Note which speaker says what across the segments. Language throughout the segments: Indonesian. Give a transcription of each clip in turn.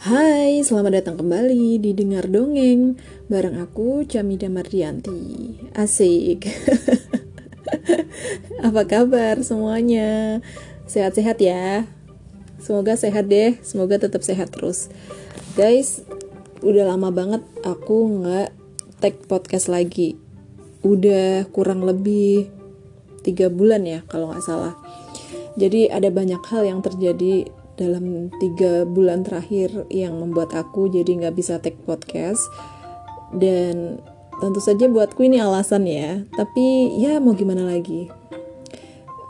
Speaker 1: Hai, selamat datang kembali di Dengar Dongeng. Bareng aku, Camida Mardianti. Asik. Apa kabar semuanya? Sehat-sehat ya? Semoga sehat deh, semoga tetap sehat terus. Guys, udah lama banget aku nggak tag podcast lagi. Udah kurang lebih tiga bulan ya kalau nggak salah. Jadi ada banyak hal yang terjadi dalam tiga bulan terakhir yang membuat aku jadi nggak bisa take podcast. Dan tentu saja buatku ini alasan ya. Tapi ya mau gimana lagi?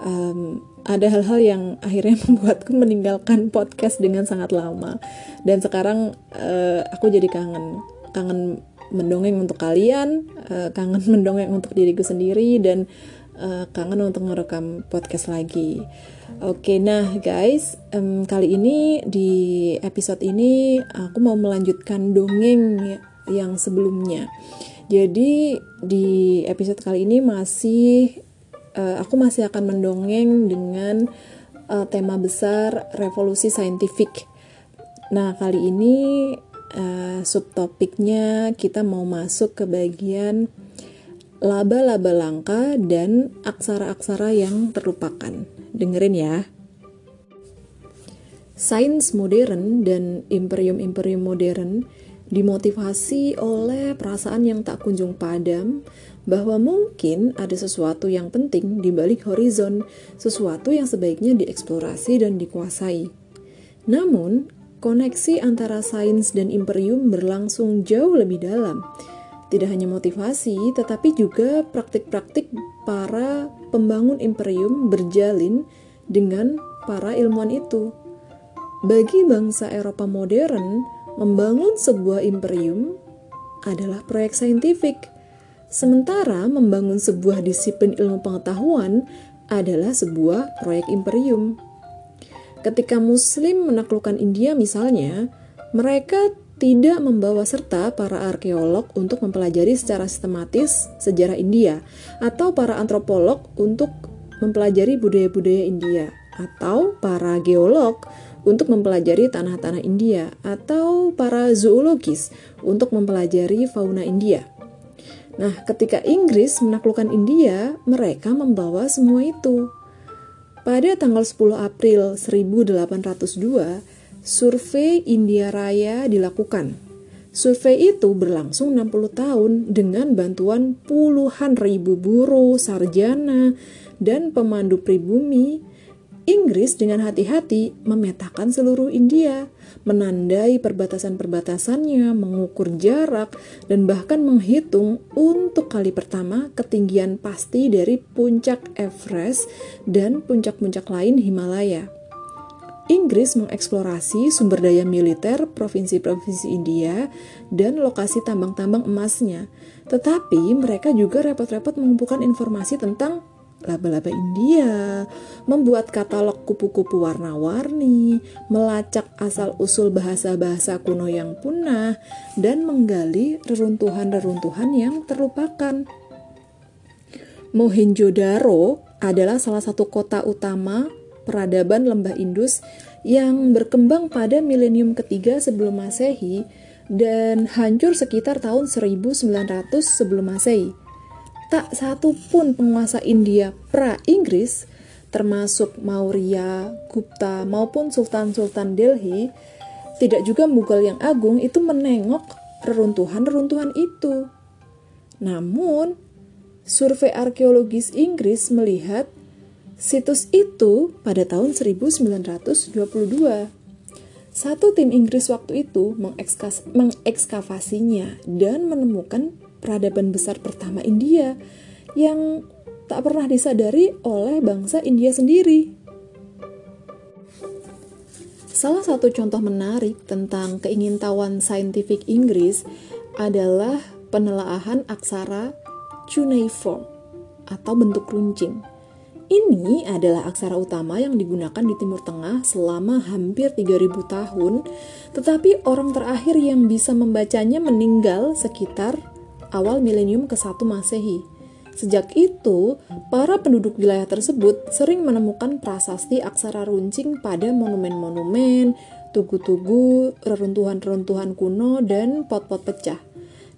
Speaker 1: Um, ada hal-hal yang akhirnya membuatku meninggalkan podcast dengan sangat lama. Dan sekarang uh, aku jadi kangen kangen mendongeng untuk kalian uh, kangen mendongeng untuk diriku sendiri dan uh, kangen untuk merekam podcast lagi Oke, nah guys, um, kali ini di episode ini aku mau melanjutkan dongeng yang sebelumnya. Jadi di episode kali ini masih uh, aku masih akan mendongeng dengan uh, tema besar revolusi saintifik. Nah kali ini uh, subtopiknya kita mau masuk ke bagian laba-laba langka dan aksara-aksara yang terlupakan dengerin ya. Sains modern dan imperium-imperium modern dimotivasi oleh perasaan yang tak kunjung padam bahwa mungkin ada sesuatu yang penting di balik horizon, sesuatu yang sebaiknya dieksplorasi dan dikuasai. Namun, koneksi antara sains dan imperium berlangsung jauh lebih dalam. Tidak hanya motivasi, tetapi juga praktik-praktik para pembangun imperium berjalin dengan para ilmuwan itu. Bagi bangsa Eropa modern, membangun sebuah imperium adalah proyek saintifik, sementara membangun sebuah disiplin ilmu pengetahuan adalah sebuah proyek imperium. Ketika Muslim menaklukkan India, misalnya, mereka tidak membawa serta para arkeolog untuk mempelajari secara sistematis sejarah India atau para antropolog untuk mempelajari budaya-budaya India atau para geolog untuk mempelajari tanah-tanah India atau para zoologis untuk mempelajari fauna India. Nah, ketika Inggris menaklukkan India, mereka membawa semua itu. Pada tanggal 10 April 1802, survei India Raya dilakukan. Survei itu berlangsung 60 tahun dengan bantuan puluhan ribu buruh, sarjana, dan pemandu pribumi. Inggris dengan hati-hati memetakan seluruh India, menandai perbatasan-perbatasannya, mengukur jarak, dan bahkan menghitung untuk kali pertama ketinggian pasti dari puncak Everest dan puncak-puncak lain Himalaya. Inggris mengeksplorasi sumber daya militer provinsi-provinsi India dan lokasi tambang-tambang emasnya. Tetapi mereka juga repot-repot mengumpulkan informasi tentang laba-laba India, membuat katalog kupu-kupu warna-warni, melacak asal-usul bahasa-bahasa kuno yang punah, dan menggali reruntuhan-reruntuhan yang terlupakan. Mohenjo-daro adalah salah satu kota utama peradaban lembah Indus yang berkembang pada milenium ketiga sebelum Masehi dan hancur sekitar tahun 1900 sebelum Masehi. Tak satu pun penguasa India pra-Inggris, termasuk Maurya, Gupta, maupun Sultan-Sultan Delhi, tidak juga Mughal yang agung itu menengok reruntuhan-reruntuhan itu. Namun, survei arkeologis Inggris melihat Situs itu pada tahun 1922. Satu tim Inggris waktu itu mengekskavasinya dan menemukan peradaban besar pertama India yang tak pernah disadari oleh bangsa India sendiri. Salah satu contoh menarik tentang keingintahuan saintifik Inggris adalah penelaahan aksara cuneiform atau bentuk runcing ini adalah aksara utama yang digunakan di Timur Tengah selama hampir 3000 tahun, tetapi orang terakhir yang bisa membacanya meninggal sekitar awal milenium ke-1 Masehi. Sejak itu, para penduduk wilayah tersebut sering menemukan prasasti aksara runcing pada monumen-monumen, tugu-tugu, reruntuhan-reruntuhan kuno, dan pot-pot pecah.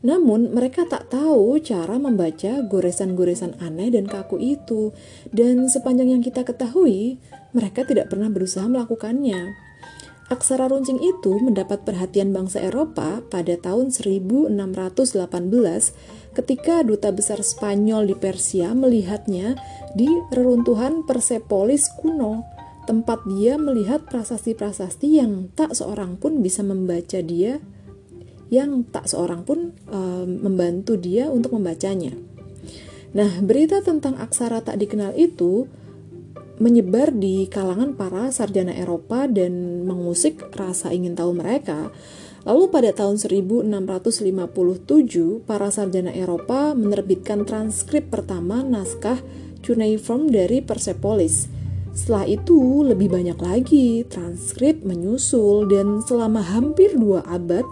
Speaker 1: Namun, mereka tak tahu cara membaca goresan-goresan aneh dan kaku itu, dan sepanjang yang kita ketahui, mereka tidak pernah berusaha melakukannya. Aksara runcing itu mendapat perhatian bangsa Eropa pada tahun 1618 ketika duta besar Spanyol di Persia melihatnya di reruntuhan Persepolis kuno, tempat dia melihat prasasti-prasasti yang tak seorang pun bisa membaca dia yang tak seorang pun uh, membantu dia untuk membacanya. Nah, berita tentang aksara tak dikenal itu menyebar di kalangan para sarjana Eropa dan mengusik rasa ingin tahu mereka. Lalu pada tahun 1657, para sarjana Eropa menerbitkan transkrip pertama naskah cuneiform dari Persepolis. Setelah itu, lebih banyak lagi transkrip menyusul dan selama hampir dua abad,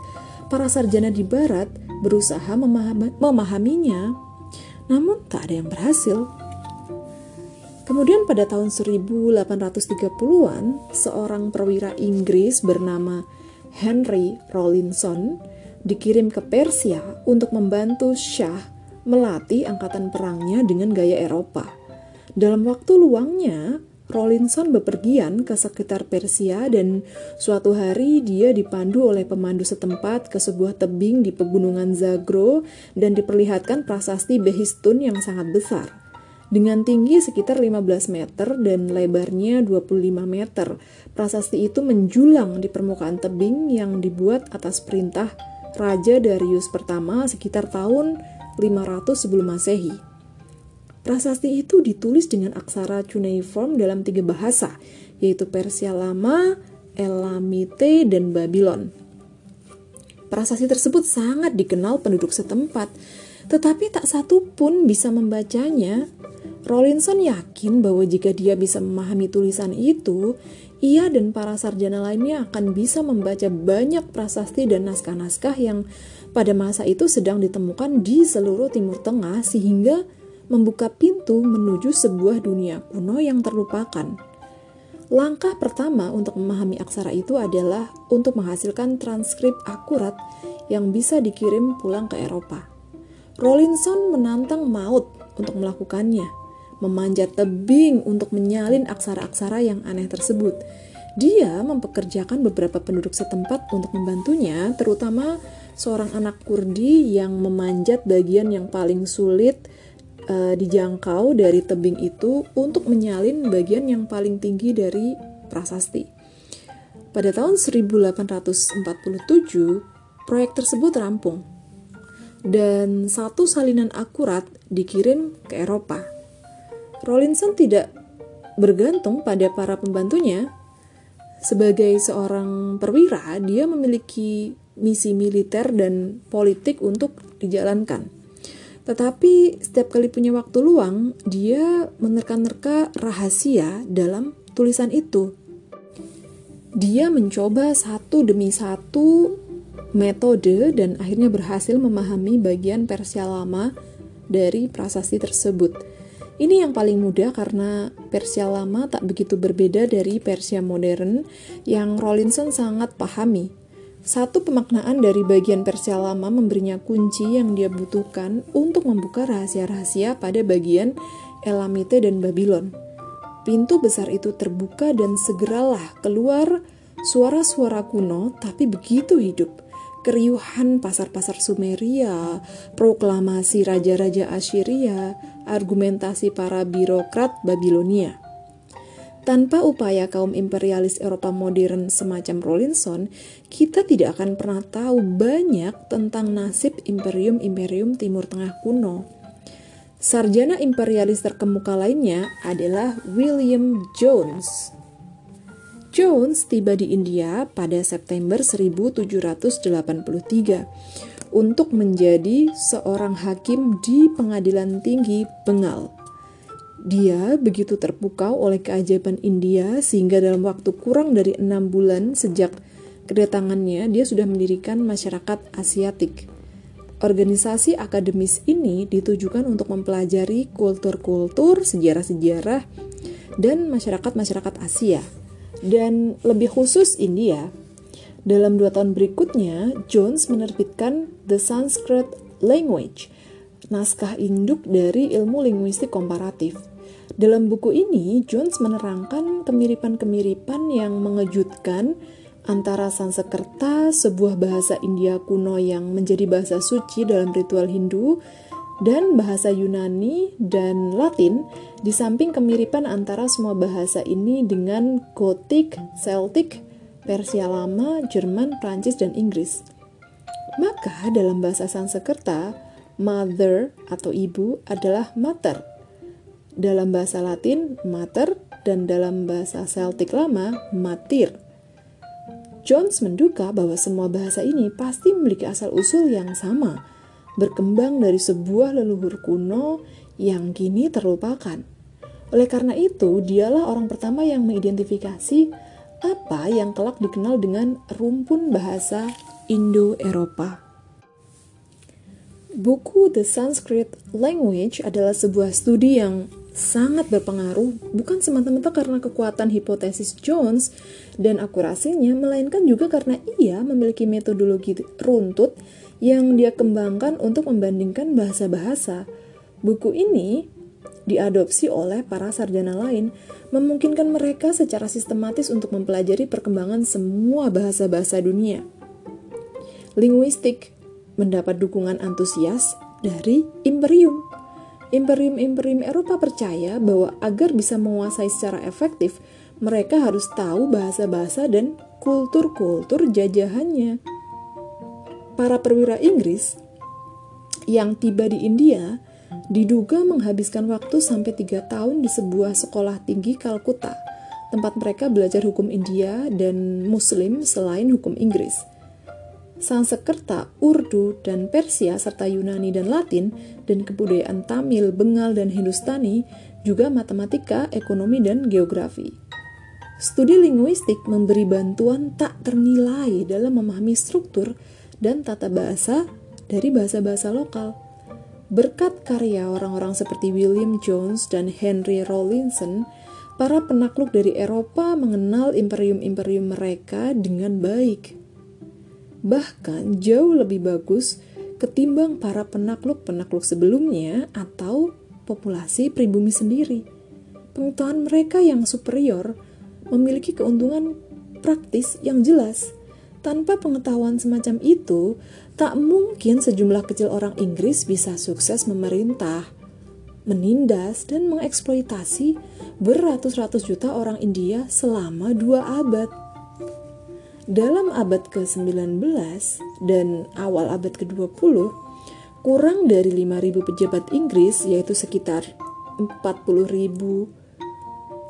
Speaker 1: para sarjana di barat berusaha memahami, memahaminya, namun tak ada yang berhasil. Kemudian pada tahun 1830-an, seorang perwira Inggris bernama Henry Rawlinson dikirim ke Persia untuk membantu Shah melatih angkatan perangnya dengan gaya Eropa. Dalam waktu luangnya, Rawlinson bepergian ke sekitar Persia dan suatu hari dia dipandu oleh pemandu setempat ke sebuah tebing di pegunungan Zagro dan diperlihatkan prasasti Behistun yang sangat besar. Dengan tinggi sekitar 15 meter dan lebarnya 25 meter, prasasti itu menjulang di permukaan tebing yang dibuat atas perintah Raja Darius pertama sekitar tahun 500 sebelum Masehi. Prasasti itu ditulis dengan aksara cuneiform dalam tiga bahasa, yaitu Persia Lama, Elamite, dan Babylon. Prasasti tersebut sangat dikenal penduduk setempat, tetapi tak satu pun bisa membacanya. Rawlinson yakin bahwa jika dia bisa memahami tulisan itu, ia dan para sarjana lainnya akan bisa membaca banyak prasasti dan naskah-naskah yang pada masa itu sedang ditemukan di seluruh Timur Tengah sehingga membuka pintu menuju sebuah dunia kuno yang terlupakan. Langkah pertama untuk memahami aksara itu adalah untuk menghasilkan transkrip akurat yang bisa dikirim pulang ke Eropa. Rawlinson menantang maut untuk melakukannya, memanjat tebing untuk menyalin aksara-aksara yang aneh tersebut. Dia mempekerjakan beberapa penduduk setempat untuk membantunya, terutama seorang anak Kurdi yang memanjat bagian yang paling sulit uh, dijangkau dari tebing itu untuk menyalin bagian yang paling tinggi dari prasasti. Pada tahun 1847, proyek tersebut rampung dan satu salinan akurat dikirim ke Eropa. Rawlinson tidak bergantung pada para pembantunya. Sebagai seorang perwira, dia memiliki misi militer dan politik untuk dijalankan. Tetapi setiap kali punya waktu luang, dia menerka-nerka rahasia dalam tulisan itu. Dia mencoba satu demi satu metode dan akhirnya berhasil memahami bagian Persia lama dari prasasti tersebut. Ini yang paling mudah karena Persia lama tak begitu berbeda dari Persia modern yang Rawlinson sangat pahami. Satu pemaknaan dari bagian Persia lama memberinya kunci yang dia butuhkan untuk membuka rahasia-rahasia pada bagian Elamite dan Babylon. Pintu besar itu terbuka dan segeralah keluar suara-suara kuno tapi begitu hidup. Keriuhan pasar-pasar Sumeria, proklamasi raja-raja Assyria, argumentasi para birokrat Babilonia. Tanpa upaya kaum imperialis Eropa modern semacam Rawlinson, kita tidak akan pernah tahu banyak tentang nasib imperium-imperium Timur Tengah kuno. Sarjana imperialis terkemuka lainnya adalah William Jones. Jones tiba di India pada September 1783 untuk menjadi seorang hakim di Pengadilan Tinggi Bengal. Dia begitu terpukau oleh keajaiban India sehingga dalam waktu kurang dari enam bulan sejak kedatangannya dia sudah mendirikan masyarakat Asiatik. Organisasi akademis ini ditujukan untuk mempelajari kultur-kultur, sejarah-sejarah, dan masyarakat-masyarakat Asia. Dan lebih khusus India, Dalam dua tahun berikutnya, Jones menerbitkan The Sanskrit Language, naskah induk dari ilmu linguistik komparatif. Dalam buku ini, Jones menerangkan kemiripan-kemiripan yang mengejutkan antara Sanskerta, sebuah bahasa India kuno yang menjadi bahasa suci dalam ritual Hindu, dan bahasa Yunani dan Latin, di samping kemiripan antara semua bahasa ini dengan Gotik, Celtic, Persia Lama, Jerman, Prancis, dan Inggris. Maka dalam bahasa Sanskerta, mother atau ibu adalah mater. Dalam bahasa Latin, mater, dan dalam bahasa Celtic lama, matir. Jones menduga bahwa semua bahasa ini pasti memiliki asal-usul yang sama, berkembang dari sebuah leluhur kuno yang kini terlupakan. Oleh karena itu, dialah orang pertama yang mengidentifikasi apa yang kelak dikenal dengan rumpun bahasa Indo-Eropa. Buku The Sanskrit Language adalah sebuah studi yang sangat berpengaruh bukan semata-mata karena kekuatan hipotesis Jones dan akurasinya, melainkan juga karena ia memiliki metodologi runtut yang dia kembangkan untuk membandingkan bahasa-bahasa. Buku ini diadopsi oleh para sarjana lain, memungkinkan mereka secara sistematis untuk mempelajari perkembangan semua bahasa-bahasa dunia. Linguistik mendapat dukungan antusias dari Imperium. Imperium-imperium Eropa percaya bahwa agar bisa menguasai secara efektif, mereka harus tahu bahasa-bahasa dan kultur-kultur jajahannya para perwira Inggris yang tiba di India diduga menghabiskan waktu sampai tiga tahun di sebuah sekolah tinggi Kalkuta, tempat mereka belajar hukum India dan Muslim selain hukum Inggris. Sanskerta, Urdu, dan Persia serta Yunani dan Latin dan kebudayaan Tamil, Bengal, dan Hindustani juga matematika, ekonomi, dan geografi. Studi linguistik memberi bantuan tak ternilai dalam memahami struktur dan tata bahasa dari bahasa-bahasa lokal. Berkat karya orang-orang seperti William Jones dan Henry Rawlinson, para penakluk dari Eropa mengenal imperium-imperium mereka dengan baik. Bahkan jauh lebih bagus ketimbang para penakluk-penakluk sebelumnya atau populasi pribumi sendiri. Pengetahuan mereka yang superior memiliki keuntungan praktis yang jelas tanpa pengetahuan semacam itu, tak mungkin sejumlah kecil orang Inggris bisa sukses memerintah, menindas, dan mengeksploitasi beratus-ratus juta orang India selama dua abad. Dalam abad ke-19 dan awal abad ke-20, kurang dari 5.000 pejabat Inggris, yaitu sekitar 40.000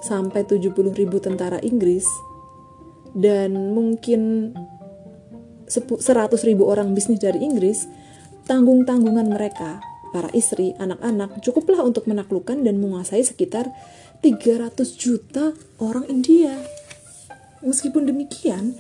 Speaker 1: sampai 70.000 tentara Inggris, dan mungkin 100 ribu orang bisnis dari Inggris, tanggung-tanggungan mereka, para istri, anak-anak, cukuplah untuk menaklukkan dan menguasai sekitar 300 juta orang India. Meskipun demikian,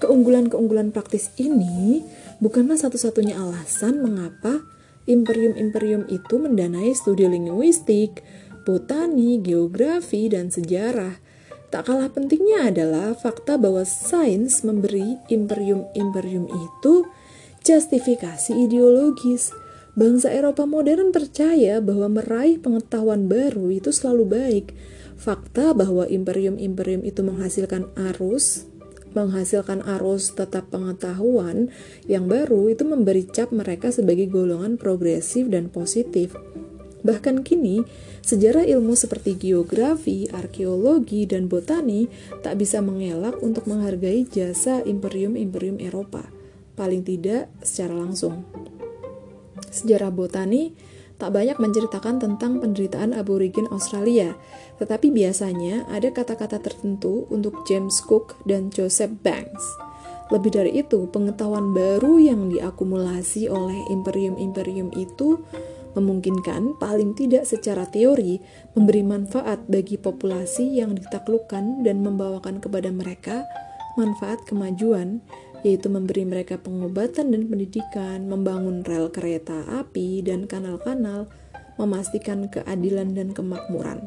Speaker 1: keunggulan-keunggulan praktis ini bukanlah satu-satunya alasan mengapa imperium-imperium itu mendanai studi linguistik, botani, geografi, dan sejarah Tak kalah pentingnya adalah fakta bahwa sains memberi imperium-imperium itu justifikasi ideologis. Bangsa Eropa modern percaya bahwa meraih pengetahuan baru itu selalu baik. Fakta bahwa imperium-imperium itu menghasilkan arus, menghasilkan arus tetap pengetahuan yang baru itu memberi cap mereka sebagai golongan progresif dan positif. Bahkan kini, sejarah ilmu seperti geografi, arkeologi, dan botani tak bisa mengelak untuk menghargai jasa imperium-imperium Eropa, paling tidak secara langsung. Sejarah botani tak banyak menceritakan tentang penderitaan aborigin Australia, tetapi biasanya ada kata-kata tertentu untuk James Cook dan Joseph Banks. Lebih dari itu, pengetahuan baru yang diakumulasi oleh imperium-imperium itu memungkinkan paling tidak secara teori memberi manfaat bagi populasi yang ditaklukkan dan membawakan kepada mereka manfaat kemajuan yaitu memberi mereka pengobatan dan pendidikan, membangun rel kereta api dan kanal-kanal, memastikan keadilan dan kemakmuran.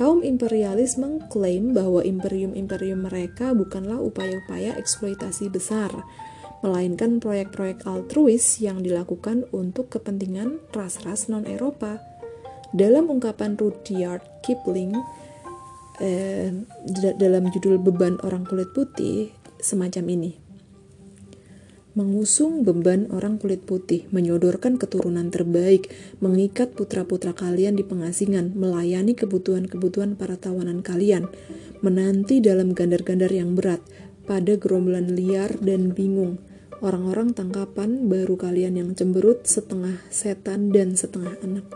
Speaker 1: kaum imperialis mengklaim bahwa imperium-imperium mereka bukanlah upaya-upaya eksploitasi besar, melainkan proyek-proyek altruis yang dilakukan untuk kepentingan ras-ras non-Eropa. Dalam ungkapan Rudyard Kipling eh, dalam judul Beban Orang Kulit Putih semacam ini mengusung beban orang kulit putih, menyodorkan keturunan terbaik, mengikat putra-putra kalian di pengasingan, melayani kebutuhan-kebutuhan para tawanan kalian, menanti dalam gandar-gandar yang berat, pada gerombolan liar dan bingung, orang-orang tangkapan baru kalian yang cemberut, setengah setan dan setengah anak.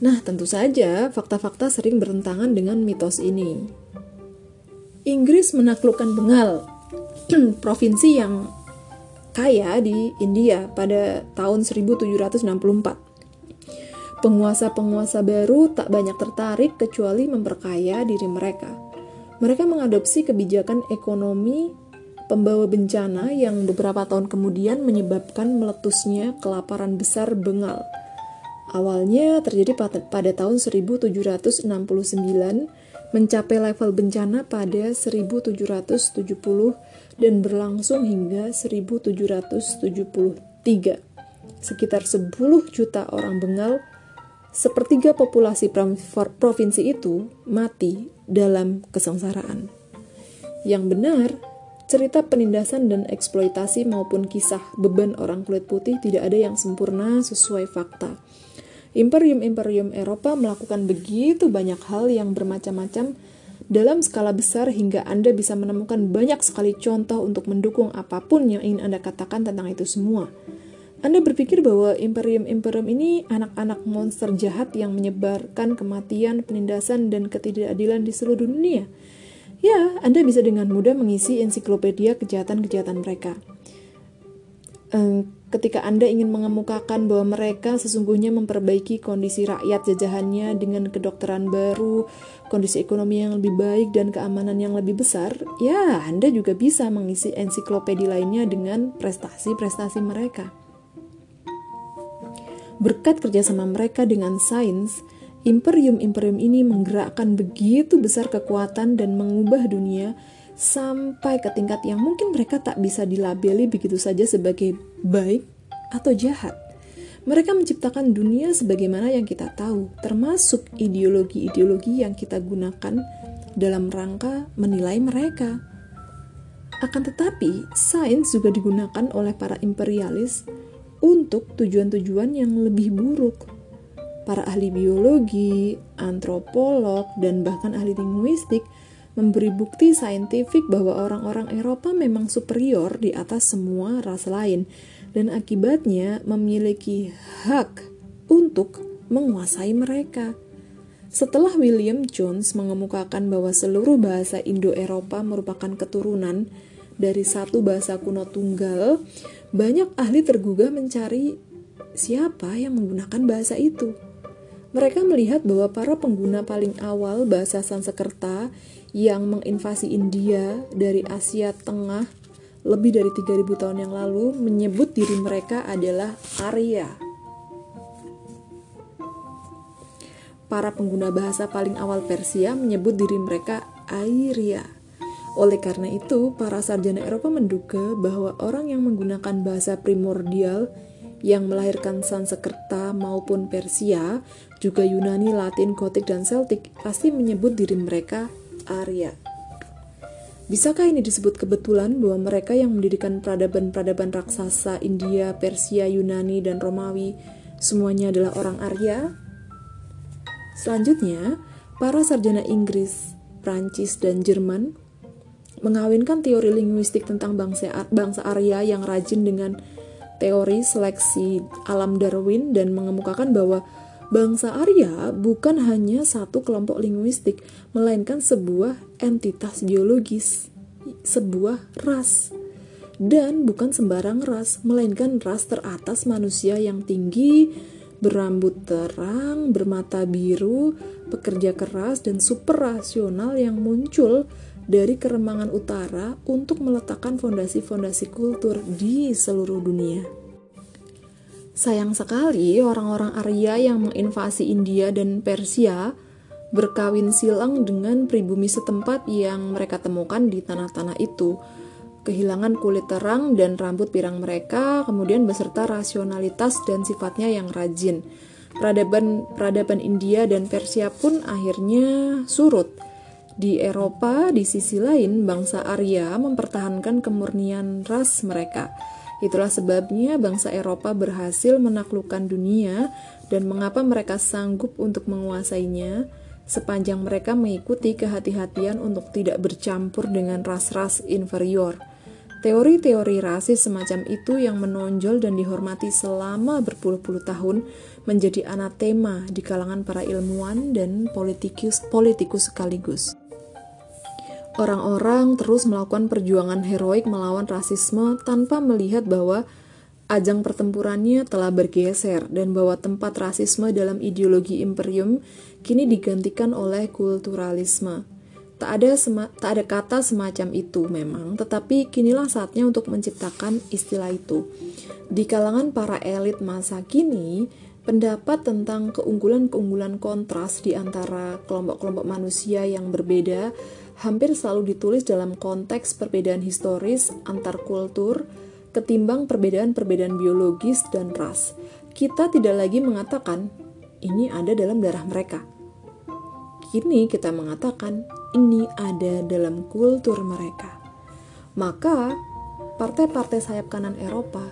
Speaker 1: Nah, tentu saja fakta-fakta sering bertentangan dengan mitos ini. Inggris menaklukkan Bengal provinsi yang kaya di India pada tahun 1764. Penguasa-penguasa baru tak banyak tertarik kecuali memperkaya diri mereka. Mereka mengadopsi kebijakan ekonomi pembawa bencana yang beberapa tahun kemudian menyebabkan meletusnya kelaparan besar Bengal. Awalnya terjadi pada, tahun 1769 mencapai level bencana pada 1770 dan berlangsung hingga 1773. Sekitar 10 juta orang Bengal, sepertiga populasi provinsi itu mati dalam kesengsaraan. Yang benar, cerita penindasan dan eksploitasi maupun kisah beban orang kulit putih tidak ada yang sempurna sesuai fakta. Imperium-imperium Eropa melakukan begitu banyak hal yang bermacam-macam dalam skala besar hingga Anda bisa menemukan banyak sekali contoh untuk mendukung apa pun yang ingin Anda katakan tentang itu semua. Anda berpikir bahwa imperium-imperium ini anak-anak monster jahat yang menyebarkan kematian, penindasan, dan ketidakadilan di seluruh dunia. Ya, Anda bisa dengan mudah mengisi ensiklopedia kejahatan-kejahatan mereka ketika Anda ingin mengemukakan bahwa mereka sesungguhnya memperbaiki kondisi rakyat jajahannya dengan kedokteran baru, kondisi ekonomi yang lebih baik, dan keamanan yang lebih besar, ya Anda juga bisa mengisi ensiklopedia lainnya dengan prestasi-prestasi mereka. Berkat kerjasama mereka dengan sains, imperium-imperium ini menggerakkan begitu besar kekuatan dan mengubah dunia sampai ke tingkat yang mungkin mereka tak bisa dilabeli begitu saja sebagai baik atau jahat. Mereka menciptakan dunia sebagaimana yang kita tahu, termasuk ideologi-ideologi yang kita gunakan dalam rangka menilai mereka. Akan tetapi, sains juga digunakan oleh para imperialis untuk tujuan-tujuan yang lebih buruk. Para ahli biologi, antropolog, dan bahkan ahli linguistik memberi bukti saintifik bahwa orang-orang Eropa memang superior di atas semua ras lain dan akibatnya memiliki hak untuk menguasai mereka. Setelah William Jones mengemukakan bahwa seluruh bahasa Indo-Eropa merupakan keturunan dari satu bahasa kuno tunggal, banyak ahli tergugah mencari siapa yang menggunakan bahasa itu. Mereka melihat bahwa para pengguna paling awal bahasa Sanskerta yang menginvasi India dari Asia Tengah lebih dari 3000 tahun yang lalu menyebut diri mereka adalah Arya. Para pengguna bahasa paling awal Persia menyebut diri mereka Airia. Oleh karena itu, para sarjana Eropa menduga bahwa orang yang menggunakan bahasa primordial yang melahirkan Sanskerta maupun Persia, juga Yunani, Latin, Gotik, dan Celtic pasti menyebut diri mereka Arya. Bisakah ini disebut kebetulan bahwa mereka yang mendirikan peradaban-peradaban raksasa India, Persia, Yunani, dan Romawi semuanya adalah orang Arya? Selanjutnya, para sarjana Inggris, Prancis, dan Jerman mengawinkan teori linguistik tentang bangsa, bangsa Arya yang rajin dengan teori seleksi alam Darwin dan mengemukakan bahwa Bangsa Arya bukan hanya satu kelompok linguistik, melainkan sebuah entitas biologis, sebuah ras. Dan bukan sembarang ras, melainkan ras teratas manusia yang tinggi, berambut terang, bermata biru, pekerja keras, dan super rasional yang muncul dari keremangan utara untuk meletakkan fondasi-fondasi kultur di seluruh dunia. Sayang sekali orang-orang Arya yang menginvasi India dan Persia berkawin silang dengan pribumi setempat yang mereka temukan di tanah-tanah itu. Kehilangan kulit terang dan rambut pirang mereka, kemudian beserta rasionalitas dan sifatnya yang rajin. Peradaban peradaban India dan Persia pun akhirnya surut. Di Eropa, di sisi lain, bangsa Arya mempertahankan kemurnian ras mereka Itulah sebabnya bangsa Eropa berhasil menaklukkan dunia dan mengapa mereka sanggup untuk menguasainya sepanjang mereka mengikuti kehati-hatian untuk tidak bercampur dengan ras-ras inferior. Teori-teori rasis semacam itu yang menonjol dan dihormati selama berpuluh-puluh tahun menjadi anatema di kalangan para ilmuwan dan politikus politikus sekaligus. Orang-orang terus melakukan perjuangan heroik melawan rasisme tanpa melihat bahwa ajang pertempurannya telah bergeser dan bahwa tempat rasisme dalam ideologi imperium kini digantikan oleh kulturalisme. Tak ada tak ada kata semacam itu memang, tetapi kinilah saatnya untuk menciptakan istilah itu. Di kalangan para elit masa kini, pendapat tentang keunggulan-keunggulan kontras di antara kelompok-kelompok manusia yang berbeda hampir selalu ditulis dalam konteks perbedaan historis antar kultur ketimbang perbedaan-perbedaan biologis dan ras. Kita tidak lagi mengatakan ini ada dalam darah mereka. Kini kita mengatakan ini ada dalam kultur mereka. Maka, partai-partai sayap kanan Eropa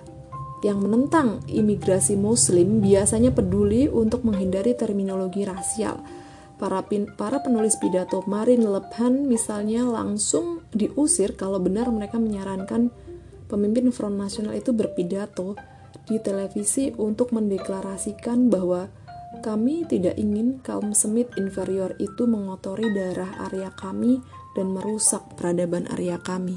Speaker 1: yang menentang imigrasi Muslim biasanya peduli untuk menghindari terminologi rasial para, pin, para penulis pidato Marine Le Pen misalnya langsung diusir kalau benar mereka menyarankan pemimpin Front Nasional itu berpidato di televisi untuk mendeklarasikan bahwa kami tidak ingin kaum semit inferior itu mengotori darah Arya kami dan merusak peradaban Arya kami.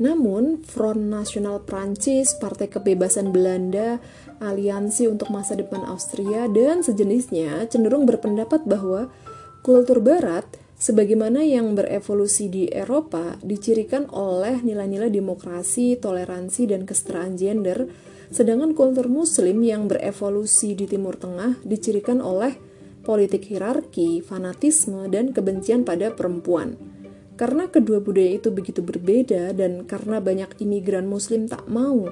Speaker 1: Namun, Front Nasional Prancis, Partai Kebebasan Belanda, Aliansi untuk Masa Depan Austria, dan sejenisnya cenderung berpendapat bahwa kultur Barat, sebagaimana yang berevolusi di Eropa, dicirikan oleh nilai-nilai demokrasi, toleransi, dan kesetaraan gender, sedangkan kultur Muslim yang berevolusi di Timur Tengah dicirikan oleh politik hierarki, fanatisme, dan kebencian pada perempuan. Karena kedua budaya itu begitu berbeda dan karena banyak imigran muslim tak mau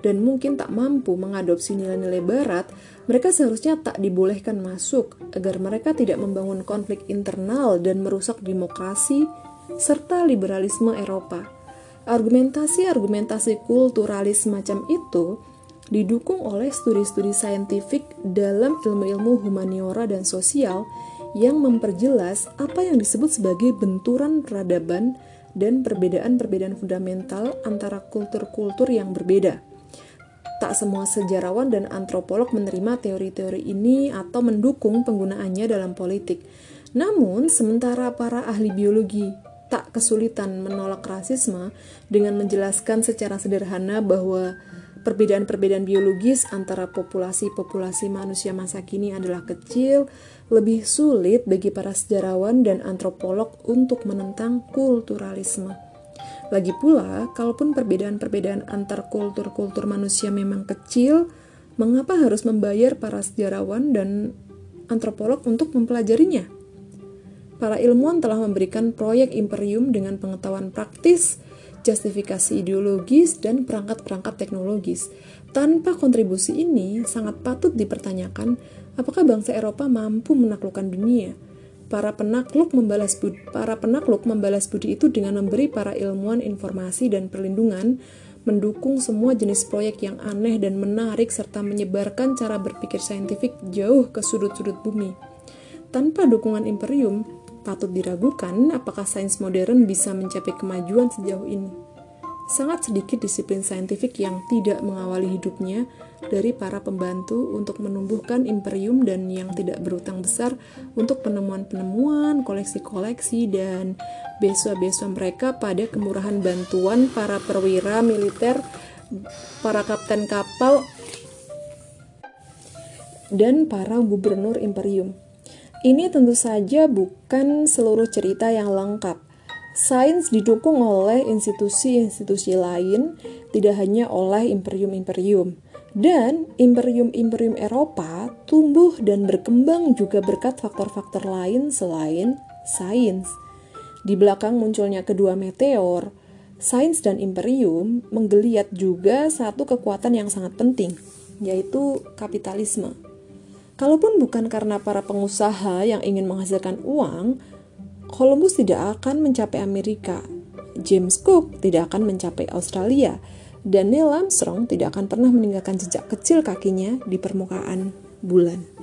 Speaker 1: dan mungkin tak mampu mengadopsi nilai-nilai barat, mereka seharusnya tak dibolehkan masuk agar mereka tidak membangun konflik internal dan merusak demokrasi serta liberalisme Eropa. Argumentasi-argumentasi kulturalis semacam itu didukung oleh studi-studi saintifik dalam ilmu-ilmu humaniora dan sosial yang memperjelas apa yang disebut sebagai benturan peradaban dan perbedaan-perbedaan fundamental antara kultur-kultur yang berbeda. Tak semua sejarawan dan antropolog menerima teori-teori ini atau mendukung penggunaannya dalam politik. Namun, sementara para ahli biologi tak kesulitan menolak rasisme dengan menjelaskan secara sederhana bahwa perbedaan-perbedaan biologis antara populasi-populasi manusia masa kini adalah kecil, lebih sulit bagi para sejarawan dan antropolog untuk menentang kulturalisme. Lagi pula, kalaupun perbedaan-perbedaan antar kultur-kultur manusia memang kecil, mengapa harus membayar para sejarawan dan antropolog untuk mempelajarinya? Para ilmuwan telah memberikan proyek imperium dengan pengetahuan praktis, justifikasi ideologis, dan perangkat-perangkat teknologis. Tanpa kontribusi ini, sangat patut dipertanyakan Apakah bangsa Eropa mampu menaklukkan dunia? Para penakluk membalas budi, para penakluk membalas budi itu dengan memberi para ilmuwan informasi dan perlindungan, mendukung semua jenis proyek yang aneh dan menarik serta menyebarkan cara berpikir saintifik jauh ke sudut-sudut bumi. Tanpa dukungan imperium, patut diragukan apakah sains modern bisa mencapai kemajuan sejauh ini. Sangat sedikit disiplin saintifik yang tidak mengawali hidupnya dari para pembantu untuk menumbuhkan imperium dan yang tidak berutang besar untuk penemuan-penemuan, koleksi-koleksi, dan beasiswa-beasiswa mereka pada kemurahan bantuan para perwira militer, para kapten kapal, dan para gubernur imperium. Ini tentu saja bukan seluruh cerita yang lengkap Sains didukung oleh institusi-institusi lain, tidak hanya oleh imperium-imperium. Dan imperium-imperium Eropa tumbuh dan berkembang juga berkat faktor-faktor lain selain sains. Di belakang munculnya kedua meteor, sains dan imperium menggeliat juga satu kekuatan yang sangat penting, yaitu kapitalisme. Kalaupun bukan karena para pengusaha yang ingin menghasilkan uang, Columbus tidak akan mencapai Amerika. James Cook tidak akan mencapai Australia dan Neil Armstrong tidak akan pernah meninggalkan jejak kecil kakinya di permukaan bulan.